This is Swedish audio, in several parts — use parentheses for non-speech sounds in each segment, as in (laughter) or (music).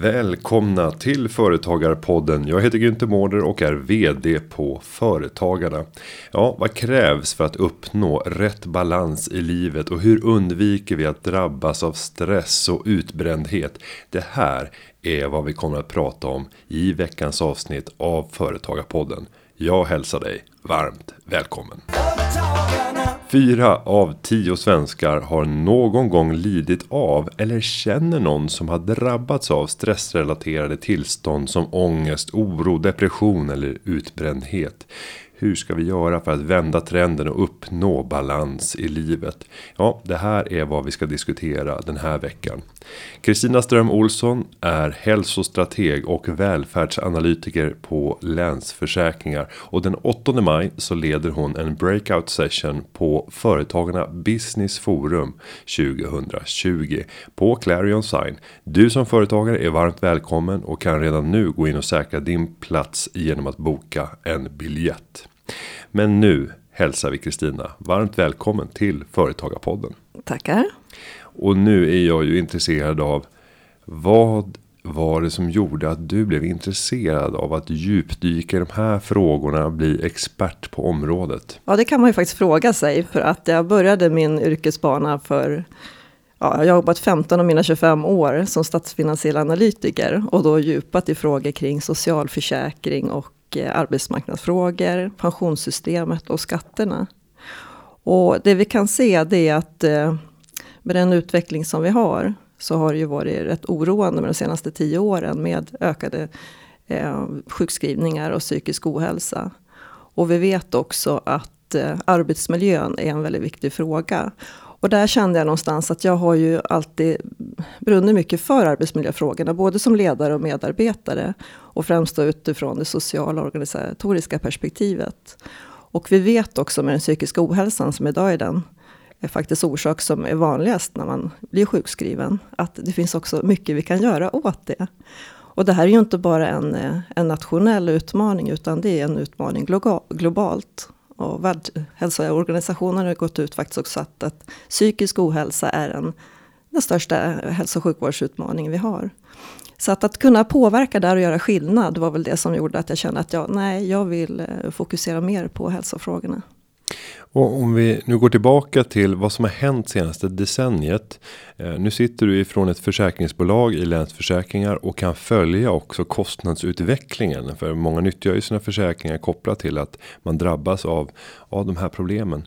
Välkomna till Företagarpodden. Jag heter Günther Mårder och är VD på Företagarna. Ja, vad krävs för att uppnå rätt balans i livet och hur undviker vi att drabbas av stress och utbrändhet? Det här är vad vi kommer att prata om i veckans avsnitt av Företagarpodden. Jag hälsar dig varmt välkommen. Fyra av tio svenskar har någon gång lidit av eller känner någon som har drabbats av stressrelaterade tillstånd som ångest, oro, depression eller utbrändhet. Hur ska vi göra för att vända trenden och uppnå balans i livet? Ja, det här är vad vi ska diskutera den här veckan. Kristina Ström Olsson är hälsostrateg och välfärdsanalytiker på Länsförsäkringar och den 8 maj så leder hon en breakout session på Företagarna Business Forum 2020 på Clarion Sign. Du som företagare är varmt välkommen och kan redan nu gå in och säkra din plats genom att boka en biljett. Men nu hälsar vi Kristina varmt välkommen till Företagarpodden. Tackar. Och nu är jag ju intresserad av vad var det som gjorde att du blev intresserad av att djupdyka i de här frågorna, bli expert på området? Ja, det kan man ju faktiskt fråga sig för att jag började min yrkesbana för Ja, jag har jobbat 15 av mina 25 år som statsfinansiell analytiker och då djupat i frågor kring socialförsäkring och och eh, arbetsmarknadsfrågor, pensionssystemet och skatterna. Och det vi kan se det är att eh, med den utveckling som vi har så har det ju varit rätt oroande med de senaste tio åren med ökade eh, sjukskrivningar och psykisk ohälsa. Och vi vet också att eh, arbetsmiljön är en väldigt viktig fråga. Och där kände jag någonstans att jag har ju alltid brunnit mycket för arbetsmiljöfrågorna, både som ledare och medarbetare. Och främst då utifrån det sociala och organisatoriska perspektivet. Och vi vet också med den psykiska ohälsan, som idag är den är faktiskt orsak som är vanligast när man blir sjukskriven, att det finns också mycket vi kan göra åt det. Och det här är ju inte bara en, en nationell utmaning, utan det är en utmaning globalt. Och Världshälsoorganisationen har gått ut faktiskt och sagt att psykisk ohälsa är en, den största hälso och sjukvårdsutmaningen vi har. Så att, att kunna påverka där och göra skillnad var väl det som gjorde att jag kände att jag, nej, jag vill eh, fokusera mer på hälsofrågorna. Och om vi nu går tillbaka till vad som har hänt senaste decenniet. Eh, nu sitter du ifrån ett försäkringsbolag i Länsförsäkringar och kan följa också kostnadsutvecklingen. För många nyttjar ju sina försäkringar kopplat till att man drabbas av, av de här problemen.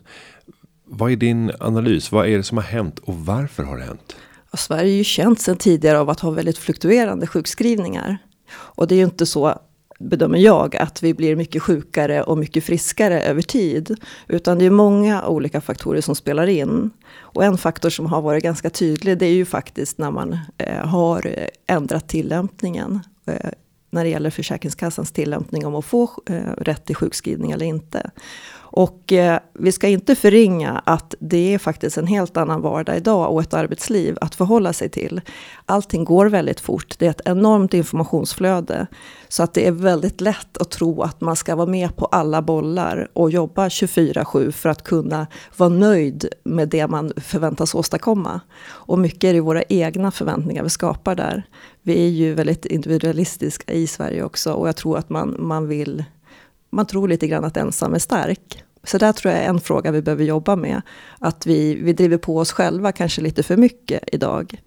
Vad är din analys? Vad är det som har hänt och varför har det hänt? Ja, Sverige är ju känt sedan tidigare av att ha väldigt fluktuerande sjukskrivningar. Och det är ju inte så bedömer jag, att vi blir mycket sjukare och mycket friskare över tid. Utan det är många olika faktorer som spelar in. Och en faktor som har varit ganska tydlig, det är ju faktiskt när man eh, har ändrat tillämpningen. Eh, när det gäller Försäkringskassans tillämpning om att få eh, rätt till sjukskrivning eller inte. Och eh, vi ska inte förringa att det är faktiskt en helt annan vardag idag och ett arbetsliv att förhålla sig till. Allting går väldigt fort, det är ett enormt informationsflöde. Så att det är väldigt lätt att tro att man ska vara med på alla bollar och jobba 24-7 för att kunna vara nöjd med det man förväntas åstadkomma. Och mycket är det våra egna förväntningar vi skapar där. Vi är ju väldigt individualistiska i Sverige också och jag tror att man, man vill man tror lite grann att ensam är stark. Så där tror jag är en fråga vi behöver jobba med. Att vi, vi driver på oss själva kanske lite för mycket idag.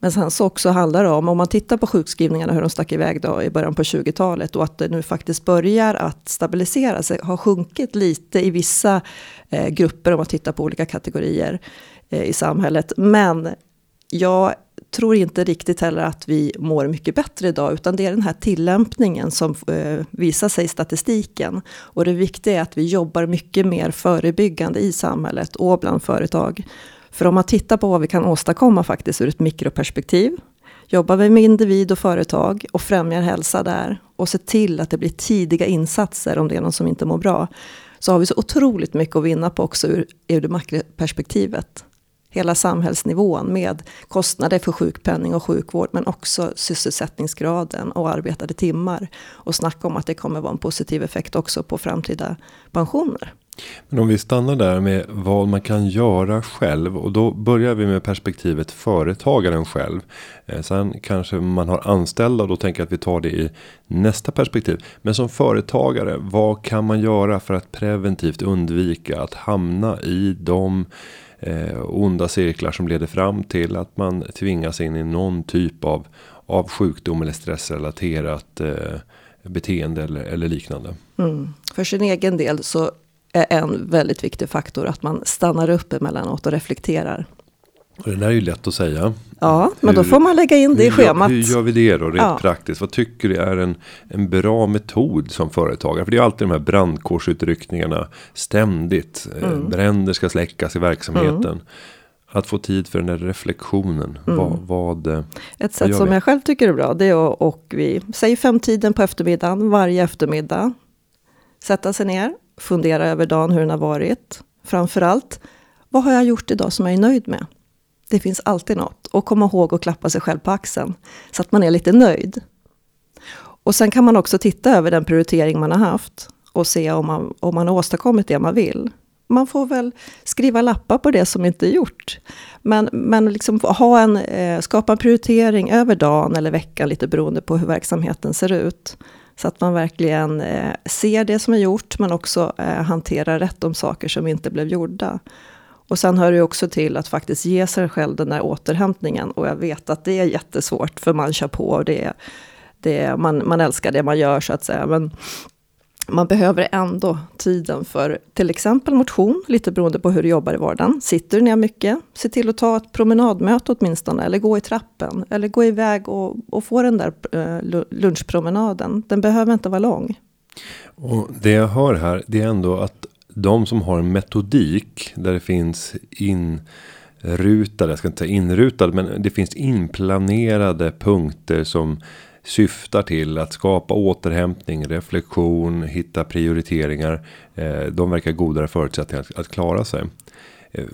Men sen så också handlar det om, om man tittar på sjukskrivningarna, hur de stack iväg då i början på 20-talet och att det nu faktiskt börjar att stabilisera sig, har sjunkit lite i vissa eh, grupper om man tittar på olika kategorier eh, i samhället. Men jag tror inte riktigt heller att vi mår mycket bättre idag, utan det är den här tillämpningen som eh, visar sig i statistiken. Och det viktiga är att vi jobbar mycket mer förebyggande i samhället och bland företag. För om man tittar på vad vi kan åstadkomma faktiskt ur ett mikroperspektiv, jobbar vi med individ och företag och främjar hälsa där och ser till att det blir tidiga insatser om det är någon som inte mår bra, så har vi så otroligt mycket att vinna på också ur, ur det makroperspektivet hela samhällsnivån med kostnader för sjukpenning och sjukvård men också sysselsättningsgraden och arbetade timmar. Och snacka om att det kommer vara en positiv effekt också på framtida pensioner. Men om vi stannar där med vad man kan göra själv och då börjar vi med perspektivet företagaren själv. Eh, sen kanske man har anställda och då tänker jag att vi tar det i nästa perspektiv. Men som företagare, vad kan man göra för att preventivt undvika att hamna i de eh, onda cirklar som leder fram till att man tvingas in i någon typ av, av sjukdom eller stressrelaterat eh, beteende eller, eller liknande. Mm. För sin egen del så är en väldigt viktig faktor att man stannar upp emellanåt och reflekterar. Det där är ju lätt att säga. Ja, men hur, då får man lägga in det i schemat. Hur gör vi det då rent ja. praktiskt? Vad tycker du är en, en bra metod som företagare? För det är alltid de här brandkårsutryckningarna ständigt. Eh, mm. Bränder ska släckas i verksamheten. Mm. Att få tid för den där reflektionen. Mm. Vad, vad, eh, Ett sätt som jag själv tycker är bra. Det är att och vi säger femtiden på eftermiddagen varje eftermiddag. Sätta sig ner fundera över dagen, hur den har varit. Framförallt, vad har jag gjort idag som jag är nöjd med? Det finns alltid något. Och komma ihåg att klappa sig själv på axeln, så att man är lite nöjd. Och sen kan man också titta över den prioritering man har haft och se om man, om man har åstadkommit det man vill. Man får väl skriva lappar på det som inte är gjort. Men, men liksom ha en, eh, skapa en prioritering över dagen eller veckan, lite beroende på hur verksamheten ser ut. Så att man verkligen eh, ser det som är gjort, men också eh, hanterar rätt de saker som inte blev gjorda. Och sen hör det också till att faktiskt ge sig själv den där återhämtningen. Och jag vet att det är jättesvårt, för man kör på och det, det, man, man älskar det man gör så att säga. Men man behöver ändå tiden för till exempel motion, lite beroende på hur du jobbar i vardagen. Sitter du ner mycket, se till att ta ett promenadmöte åtminstone, eller gå i trappen, eller gå iväg och, och få den där eh, lunchpromenaden. Den behöver inte vara lång. Och det jag hör här, det är ändå att de som har en metodik där det finns inrutade, jag ska inte säga inrutade, men det finns inplanerade punkter som syftar till att skapa återhämtning, reflektion, hitta prioriteringar. Eh, de verkar godare förutsättningar att, klara sig. Eh,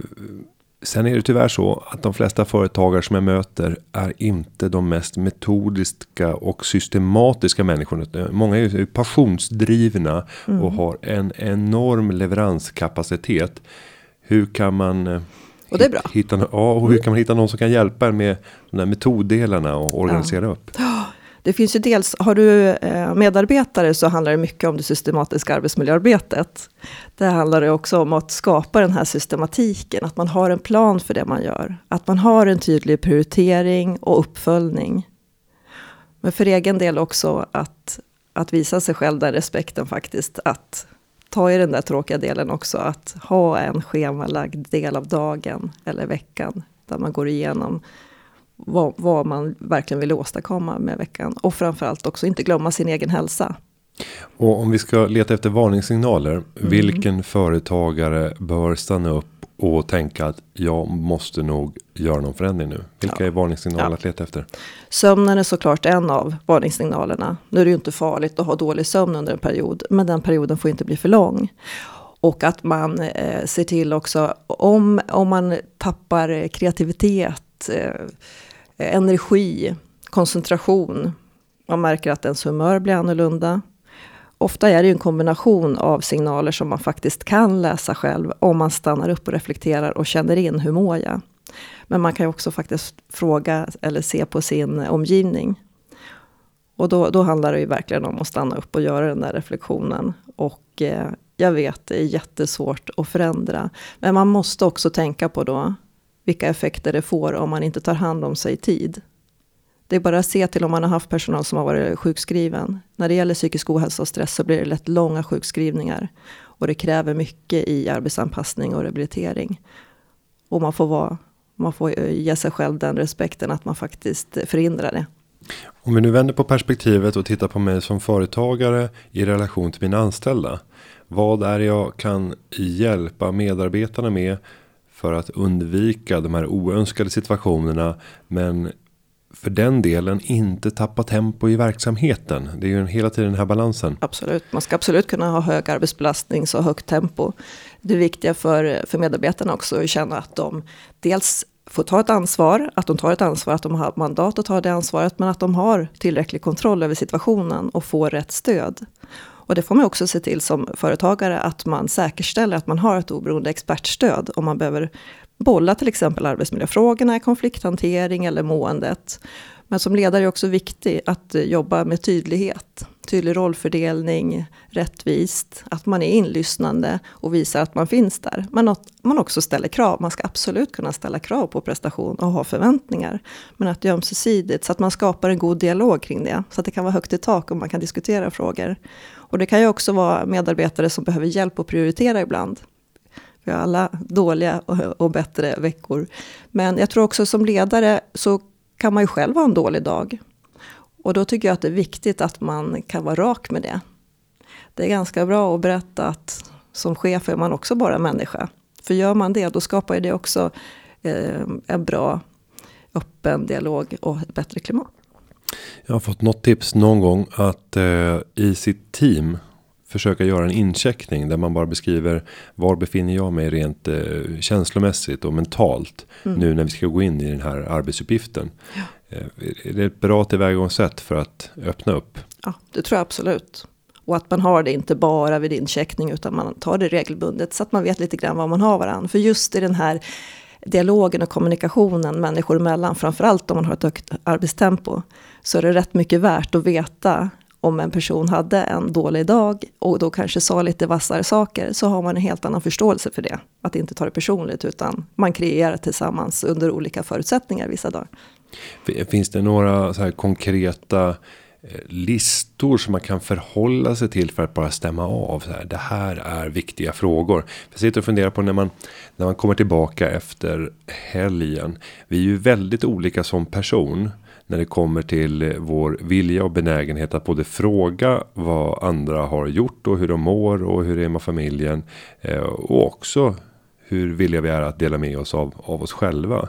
sen är det tyvärr så att de flesta företagare som jag möter är inte de mest metodiska och systematiska människorna. Många är passionsdrivna mm. och har en enorm leveranskapacitet. Hur kan man eh, och det är bra. Hitta, ja, och hur kan man hitta någon som kan hjälpa er med de där metoddelarna och organisera ja. upp? Det finns ju dels, har du eh, medarbetare så handlar det mycket om det systematiska arbetsmiljöarbetet. Det handlar det också om att skapa den här systematiken, att man har en plan för det man gör. Att man har en tydlig prioritering och uppföljning. Men för egen del också att, att visa sig själv den respekten faktiskt. Att ta i den där tråkiga delen också, att ha en schemalagd del av dagen eller veckan. Där man går igenom vad, vad man verkligen vill åstadkomma med veckan. Och framförallt också inte glömma sin egen hälsa. Och om vi ska leta efter varningssignaler. Mm. Vilken företagare bör stanna upp och tänka att jag måste nog göra någon förändring nu. Vilka ja. är varningssignaler ja. att leta efter? Sömnen är såklart en av varningssignalerna. Nu är det ju inte farligt att ha dålig sömn under en period, men den perioden får inte bli för lång. Och att man eh, ser till också om, om man tappar kreativitet eh, Eh, energi, koncentration. Man märker att ens humör blir annorlunda. Ofta är det en kombination av signaler som man faktiskt kan läsa själv om man stannar upp och reflekterar och känner in hur mår jag. Men man kan också faktiskt fråga eller se på sin omgivning. Och då, då handlar det ju verkligen om att stanna upp och göra den där reflektionen. Och eh, jag vet, det är jättesvårt att förändra. Men man måste också tänka på då vilka effekter det får om man inte tar hand om sig i tid. Det är bara att se till om man har haft personal som har varit sjukskriven. När det gäller psykisk ohälsa och stress så blir det lätt långa sjukskrivningar. Och det kräver mycket i arbetsanpassning och rehabilitering. Och man får, vara, man får ge sig själv den respekten att man faktiskt förhindrar det. Om vi nu vänder på perspektivet och tittar på mig som företagare i relation till mina anställda. Vad är det jag kan hjälpa medarbetarna med för att undvika de här oönskade situationerna. Men för den delen inte tappa tempo i verksamheten. Det är ju hela tiden den här balansen. Absolut, man ska absolut kunna ha hög arbetsbelastning så högt tempo. Det viktiga för, för medarbetarna också är att känna att de dels får ta ett ansvar, att de tar ett ansvar, att de har mandat att ta det ansvaret, men att de har tillräcklig kontroll över situationen och får rätt stöd. Och det får man också se till som företagare att man säkerställer att man har ett oberoende expertstöd om man behöver bolla till exempel arbetsmiljöfrågorna, konflikthantering eller måendet. Men som ledare är det också viktigt att jobba med tydlighet. Tydlig rollfördelning, rättvist, att man är inlyssnande och visar att man finns där. Men att man också ställer krav. Man ska absolut kunna ställa krav på prestation och ha förväntningar. Men att det är ömsesidigt, så att man skapar en god dialog kring det. Så att det kan vara högt i tak och man kan diskutera frågor. Och det kan ju också vara medarbetare som behöver hjälp att prioritera ibland. Vi har alla dåliga och bättre veckor. Men jag tror också som ledare så kan man ju själv ha en dålig dag. Och då tycker jag att det är viktigt att man kan vara rak med det. Det är ganska bra att berätta att som chef är man också bara människa. För gör man det, då skapar det också eh, en bra öppen dialog och ett bättre klimat. Jag har fått något tips någon gång att eh, i sitt team försöka göra en incheckning där man bara beskriver var befinner jag mig rent eh, känslomässigt och mentalt mm. nu när vi ska gå in i den här arbetsuppgiften. Ja. Eh, är det ett bra tillvägagångssätt för att öppna upp? Ja, det tror jag absolut. Och att man har det inte bara vid incheckning utan man tar det regelbundet så att man vet lite grann vad man har varandra. För just i den här dialogen och kommunikationen människor emellan, framförallt om man har ett högt arbetstempo, så är det rätt mycket värt att veta om en person hade en dålig dag och då kanske sa lite vassare saker så har man en helt annan förståelse för det. Att inte ta det personligt utan man kreerar tillsammans under olika förutsättningar vissa dagar. Finns det några så här konkreta eh, Eh, listor som man kan förhålla sig till för att bara stämma av. Så här, det här är viktiga frågor. Jag sitter och funderar på när man, när man kommer tillbaka efter helgen. Vi är ju väldigt olika som person när det kommer till eh, vår vilja och benägenhet att både fråga vad andra har gjort och hur de mår och hur det är med familjen. Eh, och också hur villiga vi är att dela med oss av, av oss själva.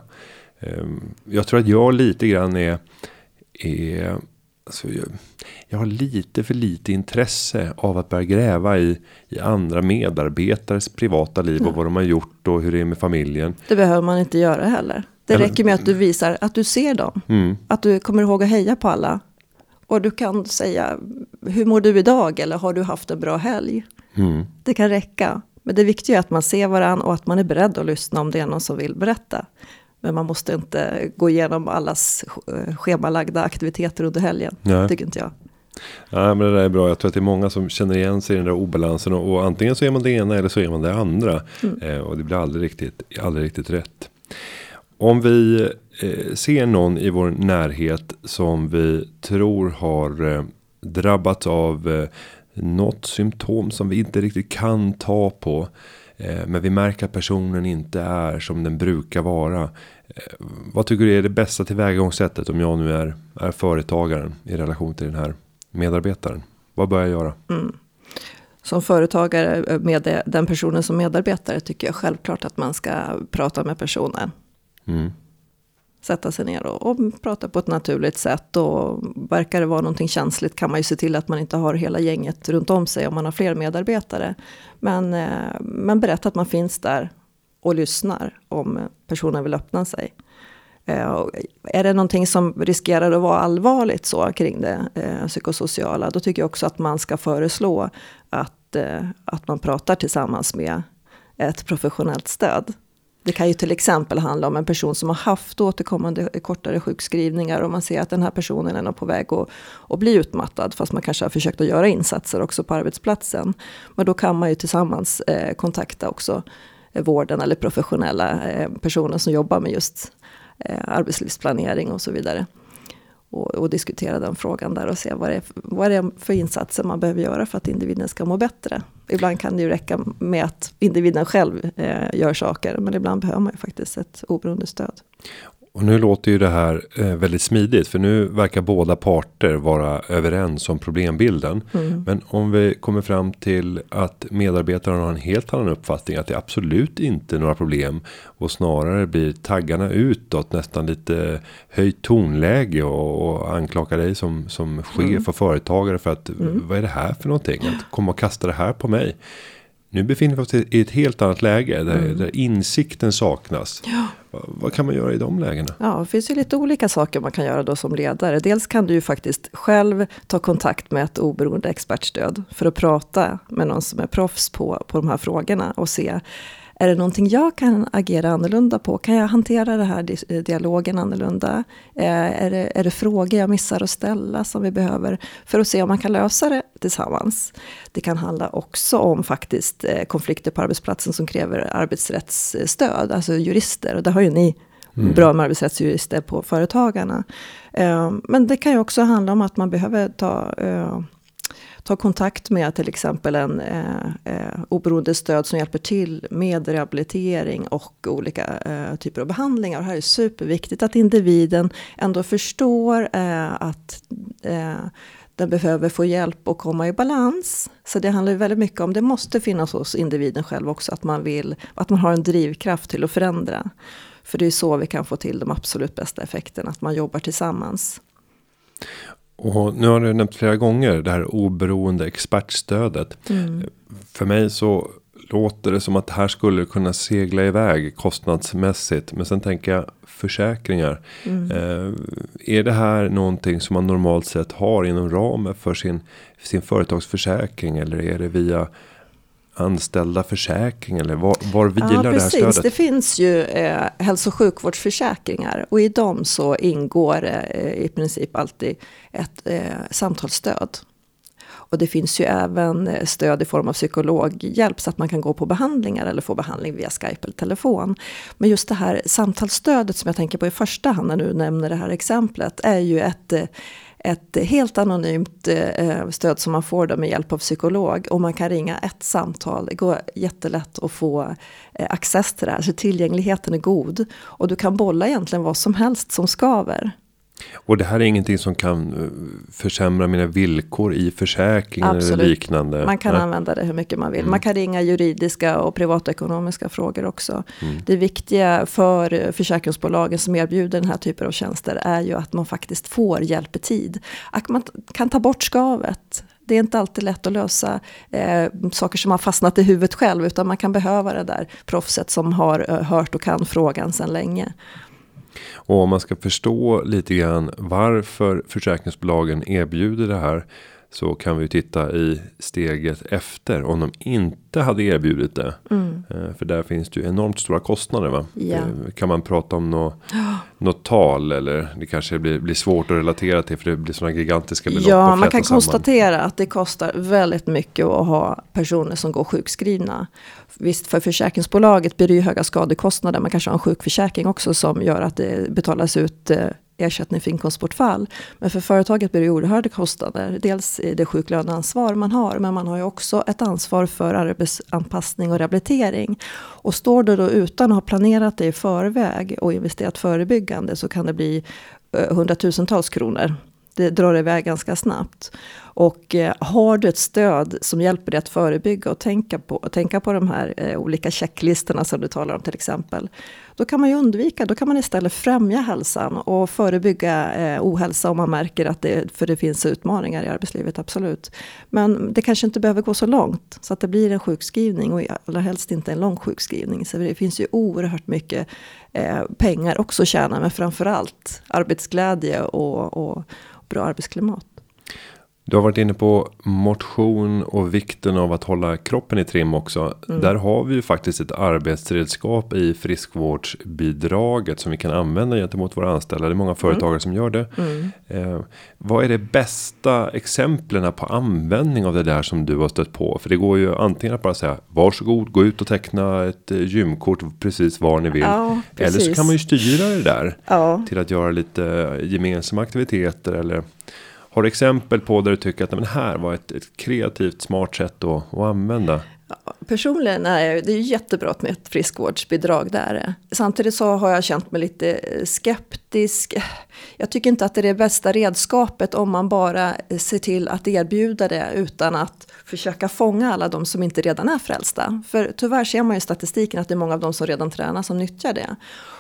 Ehm, jag tror att jag lite grann är, är alltså jag, jag, har lite för lite intresse av att börja gräva i, i andra medarbetares privata liv och vad de har gjort och hur det är med familjen. Det behöver man inte göra heller. Det Eller, räcker med att du visar att du ser dem. Mm. Att du kommer ihåg att heja på alla. Och du kan säga, hur mår du idag? Eller har du haft en bra helg? Mm. Det kan räcka. Men det viktiga är att man ser varandra och att man är beredd att lyssna om det är någon som vill berätta. Men man måste inte gå igenom allas eh, schemalagda aktiviteter under helgen. Nej. Tycker inte jag. Ja, men det där är bra. Jag tror att det är många som känner igen sig i den där obalansen. Och, och antingen så är man det ena eller så är man det andra. Mm. Eh, och det blir aldrig riktigt, aldrig riktigt rätt. Om vi eh, ser någon i vår närhet som vi tror har eh, drabbats av eh, något symptom som vi inte riktigt kan ta på. Eh, men vi märker att personen inte är som den brukar vara. Eh, vad tycker du är det bästa tillvägagångssättet om jag nu är, är företagaren i relation till den här medarbetaren? Vad bör jag göra? Mm. Som företagare med den personen som medarbetare tycker jag självklart att man ska prata med personen. Mm. Sätta sig ner och, och, prata på ett naturligt sätt. Och verkar det vara någonting känsligt kan man ju se till att man inte har hela gänget runt om sig om man har fler medarbetare. Men, eh, men berätta att man finns där och lyssnar om personen vill öppna sig. Eh, är det någonting som riskerar att vara allvarligt så kring det eh, psykosociala, då tycker jag också att man ska föreslå att, eh, att man pratar tillsammans med ett professionellt stöd. Det kan ju till exempel handla om en person som har haft återkommande kortare sjukskrivningar och man ser att den här personen är på väg att, att bli utmattad fast man kanske har försökt att göra insatser också på arbetsplatsen. Men då kan man ju tillsammans eh, kontakta också vården eller professionella eh, personer som jobbar med just eh, arbetslivsplanering och så vidare och, och, diskutera den frågan där och se vad det, är, vad det är för insatser man behöver göra för att individen ska må bättre. Ibland kan det ju räcka med att individen själv eh, gör saker, men ibland behöver man ju faktiskt ett oberoende stöd. Och nu låter ju det här eh, väldigt smidigt för nu verkar båda parter vara överens om problembilden. Mm. Men om vi kommer fram till att medarbetaren har en helt annan uppfattning att det absolut inte är några problem och snarare blir taggarna utåt nästan lite höjt tonläge och, och anklagar dig som som chef mm. och företagare för att mm. vad är det här för någonting att komma och kasta det här på mig. Nu befinner vi oss i ett helt annat läge där, Mm. där insikten saknas. Ja. Vad, kan man göra i de lägena? Ja, det finns ju lite olika saker man kan göra då som ledare. Dels kan du ju faktiskt själv ta kontakt med ett oberoende expertstöd för att prata med någon som är proffs på, på de här frågorna och se är det någonting jag kan agera annorlunda på? Kan jag hantera den här dis- dialogen annorlunda? Eh, är, det, är det frågor jag missar att ställa som vi behöver för att se om man kan lösa det tillsammans? Det kan handla också om faktiskt eh, konflikter på arbetsplatsen som kräver arbetsrättsstöd, alltså jurister. Och det har ju ni bra med arbetsrättsjurister på företagarna. Eh, Men det kan ju också handla om att man behöver ta, eh, ta kontakt med till exempel en eh, eh, oberoende stöd som hjälper till med rehabilitering och olika eh, typer av behandlingar. Och här är superviktigt att individen ändå förstår eh, att eh, den behöver få hjälp att komma i balans. Så det handlar ju väldigt mycket om, det måste finnas hos individen själv också, att man vill, att man har en drivkraft till att förändra. För det är så vi kan få till de absolut bästa effekterna, att man jobbar tillsammans. Och nu har du nämnt flera gånger det här oberoende expertstödet. För mig så låter det som att det här skulle kunna segla iväg kostnadsmässigt. Men sen tänker jag försäkringar. Eh, är det här någonting som man normalt sett har inom ramen för sin, sin företagsförsäkring? Eller är det via anställda försäkring? Eller var, var vilar Ja, det här precis. stödet? Det finns ju eh, hälso och sjukvårdsförsäkringar och i dem så ingår eh, i princip alltid ett eh, samtalsstöd. Och det finns ju även eh, stöd i form av psykologhjälp så att man kan gå på behandlingar eller få behandling via Skype eller telefon. Men just det här samtalsstödet som jag tänker på i första hand när du nämner det här exemplet är ju ett eh, ett helt anonymt eh, stöd som man får då med hjälp av psykolog. Och man kan ringa ett samtal. Det går jättelätt att få eh, access till det här. Så tillgängligheten är god. Och du kan bolla egentligen vad som helst som skaver. Och det här är ingenting som kan eh, försämra mina villkor i försäkringen eller Absolut. liknande. Man kan Nej. använda det hur mycket man vill. Man kan ringa juridiska och privatekonomiska frågor också. Det viktiga för eh, försäkringsbolagen som erbjuder den här typen av tjänster är ju att man faktiskt får hjälp i tid. Att man kan ta bort skavet. Det är inte alltid lätt att lösa eh, saker som har fastnat i huvudet själv, utan man kan behöva det där proffset som har eh, hört och kan frågan sedan länge. Och om man ska förstå lite grann varför försäkringsbolagen erbjuder det här. Så kan vi titta i steget efter om de inte hade erbjudit det. Eh, För där finns det ju enormt stora kostnader va? Ja. Eh, Kan man prata om något, (gasps) något tal eller det kanske blir, blir svårt att relatera till för det blir sådana gigantiska belopp. Ja, man kan samman. konstatera att det kostar väldigt mycket att ha personer som går sjukskrivna. Visst, för försäkringsbolaget blir det ju höga skadekostnader. Man kanske har en sjukförsäkring också som gör att det betalas ut eh, ersättning för inkomstbortfall. Men för företaget blir det oerhörda kostnader. Dels i det sjuklöneansvar man har, men man har ju också ett ansvar för arbetsanpassning och rehabilitering. Och står du då utan att ha planerat det i förväg och investerat förebyggande så kan det bli eh, hundratusentals kronor. Det drar iväg ganska snabbt. Och eh, har du ett stöd som hjälper dig att förebygga och tänka på, tänka på de här eh, olika checklistorna som du talar om till exempel. Då kan man ju undvika, då kan man istället främja hälsan och förebygga eh, ohälsa om man märker att det, för det finns utmaningar i arbetslivet, absolut. Men det kanske inte behöver gå så långt så att det blir en sjukskrivning och allra helst inte en lång sjukskrivning. Så det finns ju oerhört mycket eh, pengar också att tjäna, men framförallt arbetsglädje och, och bra arbetsklimat. Du har varit inne på motion och vikten av att hålla kroppen i trim också. Där har vi ju faktiskt ett arbetsredskap i friskvårdsbidraget som vi kan använda gentemot våra anställda. Det är många företagare som gör det. Eh, vad är det bästa exemplen på användning av det där som du har stött på? För det går ju antingen att bara säga varsågod, gå ut och teckna ett eh, gymkort precis var ni vill. Ja, Eller så kan man ju styra det där Ja. till att göra lite gemensamma aktiviteter eller har du exempel på där du tycker att det men här var ett, ett kreativt smart sätt att, att använda? Personligen är det är ju jättebra med ett friskvårdsbidrag där. Samtidigt så har jag känt mig lite eh, skeptisk. Jag tycker inte att det är det bästa redskapet om man bara eh, ser till att erbjuda det utan att försöka fånga alla de som inte redan är frälsta. För tyvärr ser man ju i statistiken att det är många av de som redan tränar som nyttjar det.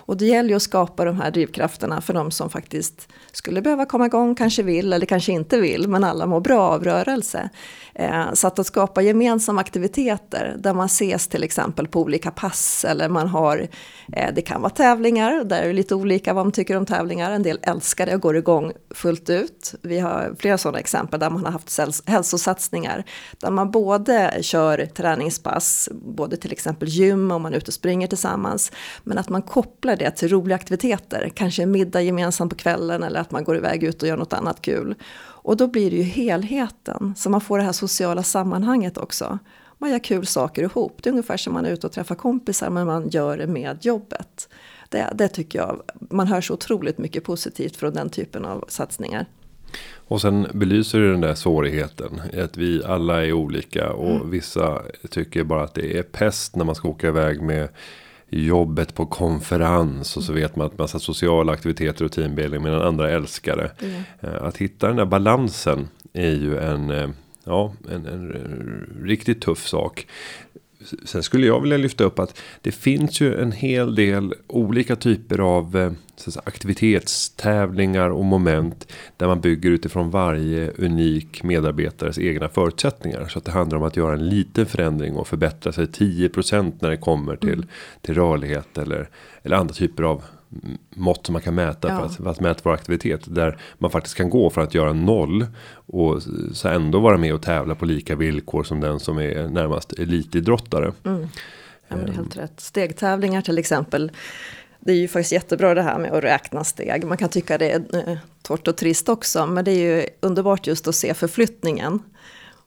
Och det gäller ju att skapa de här drivkrafterna för de som faktiskt skulle behöva komma igång, kanske vill eller kanske inte vill, men alla mår bra av rörelse. Eh, så att, att skapa gemensam aktivitet aktiviteter där man ses till exempel på olika pass eller man har, eh, det kan vara tävlingar, där är det lite olika vad man tycker om tävlingar. En del älskar det och går igång fullt ut. Vi har flera sådana exempel där man har haft hälsosatsningar där man både kör träningspass, både till exempel gym om man är ute och springer tillsammans, men att man kopplar det till roliga aktiviteter, kanske en middag gemensamt på kvällen eller att man går iväg ut och gör något annat kul. Och då blir det ju helheten, så man får det här sociala sammanhanget också. Man gör kul saker ihop, det är ungefär som man är ute och träffar kompisar men man gör det med jobbet. Det, det tycker jag, man hör så otroligt mycket positivt från den typen av satsningar. Och sen belyser du den där svårigheten. Att vi alla är olika. Och mm. vissa tycker bara att det är pest när man ska åka iväg med jobbet på konferens och så vet man att massa sociala aktiviteter och teambuilding medan andra älskar det. Mm. Att hitta den där balansen är ju en, eh, ja, en, en riktigt tuff sak. Sen skulle jag vilja lyfta upp att det finns ju en hel del olika typer av eh, säga, aktivitetstävlingar och moment. Där man bygger utifrån varje unik medarbetares egna förutsättningar. Så att det handlar om att göra en liten förändring och förbättra sig 10% när det kommer till, mm. till rörlighet eller, eller andra typer av mått som man kan mäta ja. för, att, för att mäta vår aktivitet. Där man faktiskt kan gå för att göra noll. Och så ändå vara med och tävla på lika villkor som den som är närmast elitidrottare. Mm. Ja, men det är helt rätt. Stegtävlingar till exempel. Det är ju faktiskt jättebra det här med att räkna steg. Man kan tycka det är eh, torrt och trist också. Men det är ju underbart just att se förflyttningen.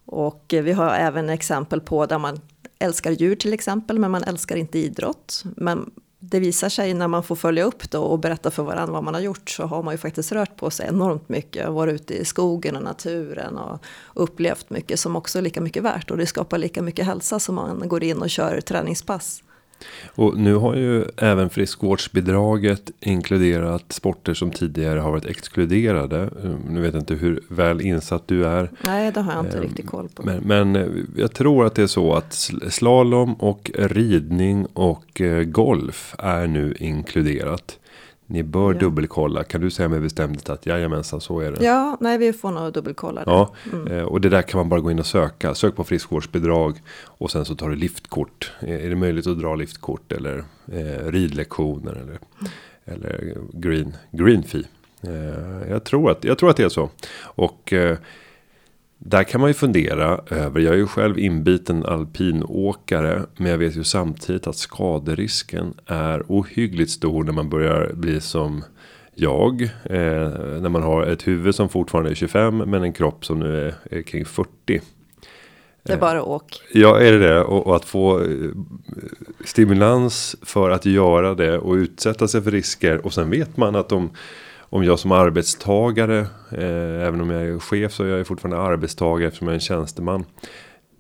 Och eh, vi har även exempel på där man älskar djur till exempel. Men man älskar inte idrott. Men det visar sig när man får följa upp då och berätta för varandra vad man har gjort så har man ju faktiskt rört på sig enormt mycket. Varit ute i skogen och naturen och upplevt mycket som också är lika mycket värt och det skapar lika mycket hälsa som man går in och kör träningspass. Och nu har ju även friskvårdsbidraget inkluderat sporter som tidigare har varit exkluderade. Nu vet jag inte hur väl insatt du är. Nej, det har jag inte um, riktigt koll på. Men, men, eh, jag tror att det är så att slalom och ridning och eh, golf är nu inkluderat. Ni bör ja. dubbelkolla. Kan du säga med bestämdhet att jajamensan så är det? Ja, nej vi får nog dubbelkolla det. Ja, mm. Eh, och det där kan man bara gå in och söka. Sök på friskvårdsbidrag och sen så tar du liftkort. Är det möjligt att dra liftkort eller eh, ridlektioner eller, mm. eller green, green fee? Eh, jag, tror att, jag tror att det är så. Och eh, där kan man ju fundera över. Jag är ju själv inbiten alpinåkare. Men jag vet ju samtidigt att skaderisken är ohyggligt stor när man börjar bli som jag. Eh, när man har ett huvud som fortfarande är 25 men en kropp som nu är, är kring 40. Det är bara åk. Ja, är det det? Och, och, att få eh, stimulans för att göra det och utsätta sig för risker. Och sen vet man att de om jag som arbetstagare, eh, även om jag är chef så är jag fortfarande arbetstagare eftersom jag är en tjänsteman.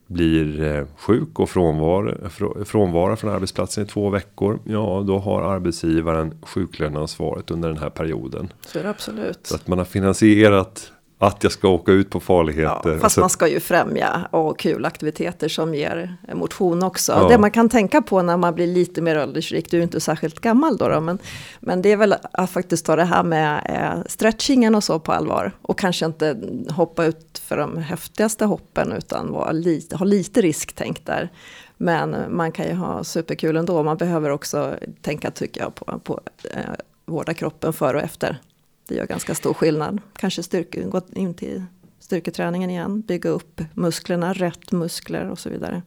Blir eh, sjuk och frånvaro, frånvara från arbetsplatsen i två veckor. Ja, då har arbetsgivaren sjuklöneansvaret under den här perioden. Så är det absolut. Så att man har finansierat att jag ska åka ut på farligheter. Ja, fast man ska ju främja och kul aktiviteter som ger motion också. Ja. Det man kan tänka på när man blir lite mer åldersrik, du är inte särskilt gammal då, då men, men det är väl att faktiskt ta det här med eh, stretchingen och så på allvar. Och kanske inte hoppa ut för de häftigaste hoppen utan vara lite, ha lite risktänk där. Men man kan ju ha superkul ändå. Man behöver också tänka, tycker jag, på, på eh, vårda kroppen före och efter. Det gör ganska stor skillnad. Kanske styrke, gå in till styrketräningen igen, bygga upp musklerna, rätt muskler och så vidare.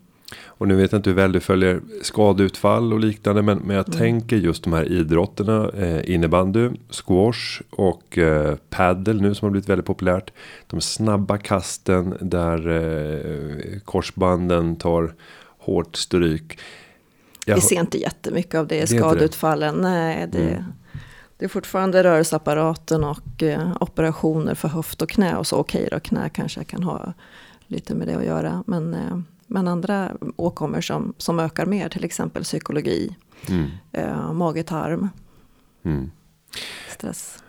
Och nu vet jag inte hur väl du följer skadeutfall och liknande. Men, men jag mm. tänker just de här idrotterna. Eh, innebandy, squash och eh, paddle nu som har blivit väldigt populärt. De snabba kasten där eh, korsbanden tar hårt stryk. Jag, Vi ser inte jättemycket av det i skadeutfallen. Nej, det, mm. Det är fortfarande rörelseapparaten och eh, operationer för höft och knä. Och så okej okay då, knä kanske kan ha lite med det att göra. Men, eh, men andra åkommor som, som ökar mer, till exempel psykologi, mm. eh, mage-tarm, mm. stress.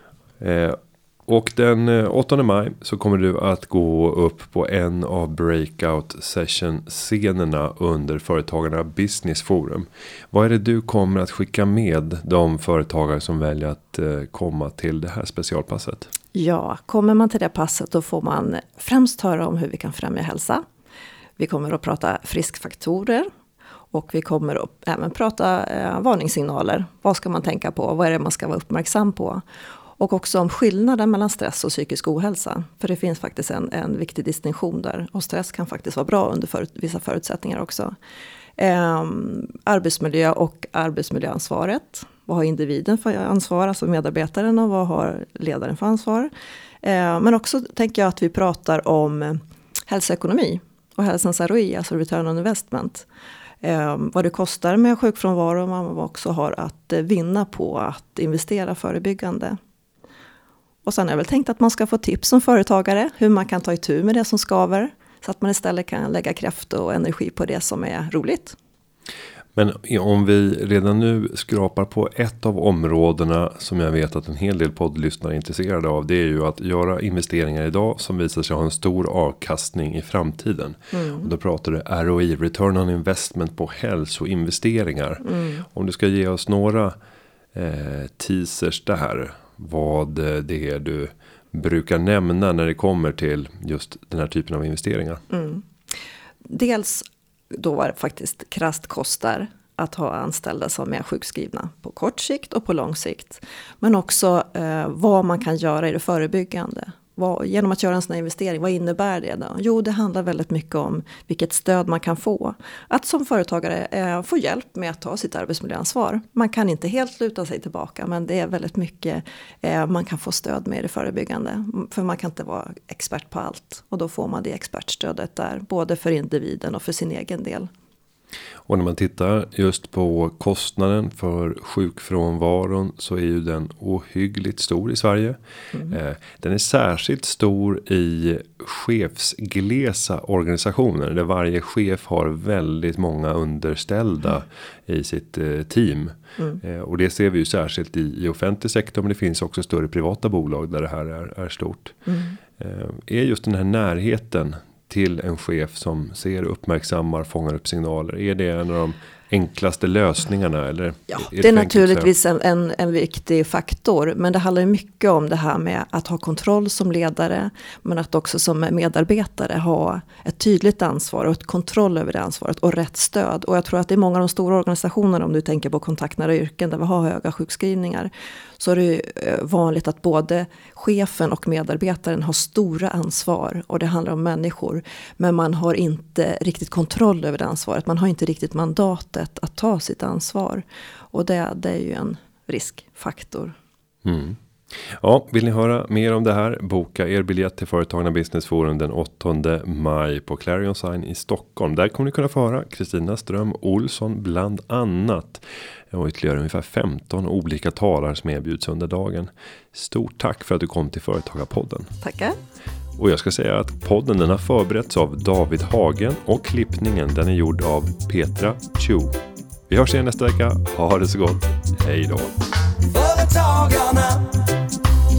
Och den eh, 8 maj så kommer du att gå upp på en av breakout session scenerna under Företagarna Business Forum. Vad är det du kommer att skicka med de företagare som väljer att eh, komma till det här specialpasset? Ja, kommer man till det passet då får man främst höra om hur vi kan främja hälsa. Vi kommer att prata friskfaktorer. Och vi kommer att även prata eh, varningssignaler. Vad ska man tänka på? Vad är det man ska vara uppmärksam på? Och också om skillnaden mellan stress och psykisk ohälsa. För det finns faktiskt en, en viktig distinktion där. Och stress kan faktiskt vara bra under för, vissa förutsättningar också. Eh, arbetsmiljö och arbetsmiljöansvaret. Vad har individen för ansvar, alltså medarbetaren och vad har ledaren för ansvar? Eh, men också tänker jag att vi pratar om hälsoekonomi och hälsans ROI, alltså return on investment. Eh, vad det kostar med sjukfrånvaro, Vad man också har att vinna på att investera förebyggande. Och sen har jag väl tänkt att man ska få tips som företagare hur man kan ta itu med det som skaver. Så att man istället kan lägga kraft och energi på det som är roligt. Men om vi redan nu skrapar på ett av områdena som jag vet att en hel del poddlyssnare är intresserade av. Det är ju att göra investeringar idag som visar sig ha en stor avkastning i framtiden. Mm. Och då pratar du ROI, return on investment på hälsoinvesteringar. Mm. Om du ska ge oss några eh, teasers där. Vad eh, det är du brukar nämna när det kommer till just den här typen av investeringar. Mm. Dels då var det faktiskt krasst kostar att ha anställda som är sjukskrivna på kort sikt och på lång sikt. Men också eh, vad man kan göra i det förebyggande. Vad, genom att göra en sån här investering, vad innebär det då? Jo, det handlar väldigt mycket om vilket stöd man kan få. Att som företagare eh, få hjälp med att ta sitt arbetsmiljöansvar. Man kan inte helt luta sig tillbaka, men det är väldigt mycket eh, man kan få stöd med i det förebyggande. Mm, för man kan inte vara expert på allt. Och då får man det expertstödet där, både för individen och för sin egen del. Och när man tittar just på kostnaden för sjukfrånvaron så är ju den ohyggligt stor i Sverige. Mm. Eh, den är särskilt stor i chefsglesa organisationer där varje chef har väldigt många underställda mm. i sitt eh, team. Mm. Eh, och det ser vi ju särskilt i, i offentlig sektor men det finns också större privata bolag där det här är, är stort. Mm. Är just den här närheten till en chef som ser, uppmärksammar, fångar upp signaler? Är det en av de enklaste lösningarna? Eller ja, är det, det är naturligtvis en, en, en, viktig faktor. Men det handlar mycket om det här med att ha kontroll som ledare. Men att också som medarbetare ha ett tydligt ansvar och ett kontroll över det ansvaret och rätt stöd. Och jag tror att det är många av de stora organisationerna, om du tänker på kontaktnära yrken där vi har höga sjukskrivningar. Så är det eh, vanligt att både chefen och medarbetaren har stora ansvar. Och det handlar om människor. Men man har inte riktigt kontroll över det ansvaret. Man har inte riktigt mandatet att ta sitt ansvar. Och det, det är ju en riskfaktor. Mm. Ja, vill ni höra mer om det här? Boka er biljett till Företagarna Business Forum den 8 maj på Clarion Sign i Stockholm. Där kommer ni kunna få höra Kristina Ström Olsson bland annat. Och ytterligare ungefär 15 olika talare som erbjuds under dagen. Stort tack för att du kom till Företagarpodden. Tackar. Och jag ska säga att podden den har förberetts av David Hagen och klippningen den är gjord av Petra Chu. Vi hörs igen nästa vecka. Ha det så gott. Hej då. Företagarna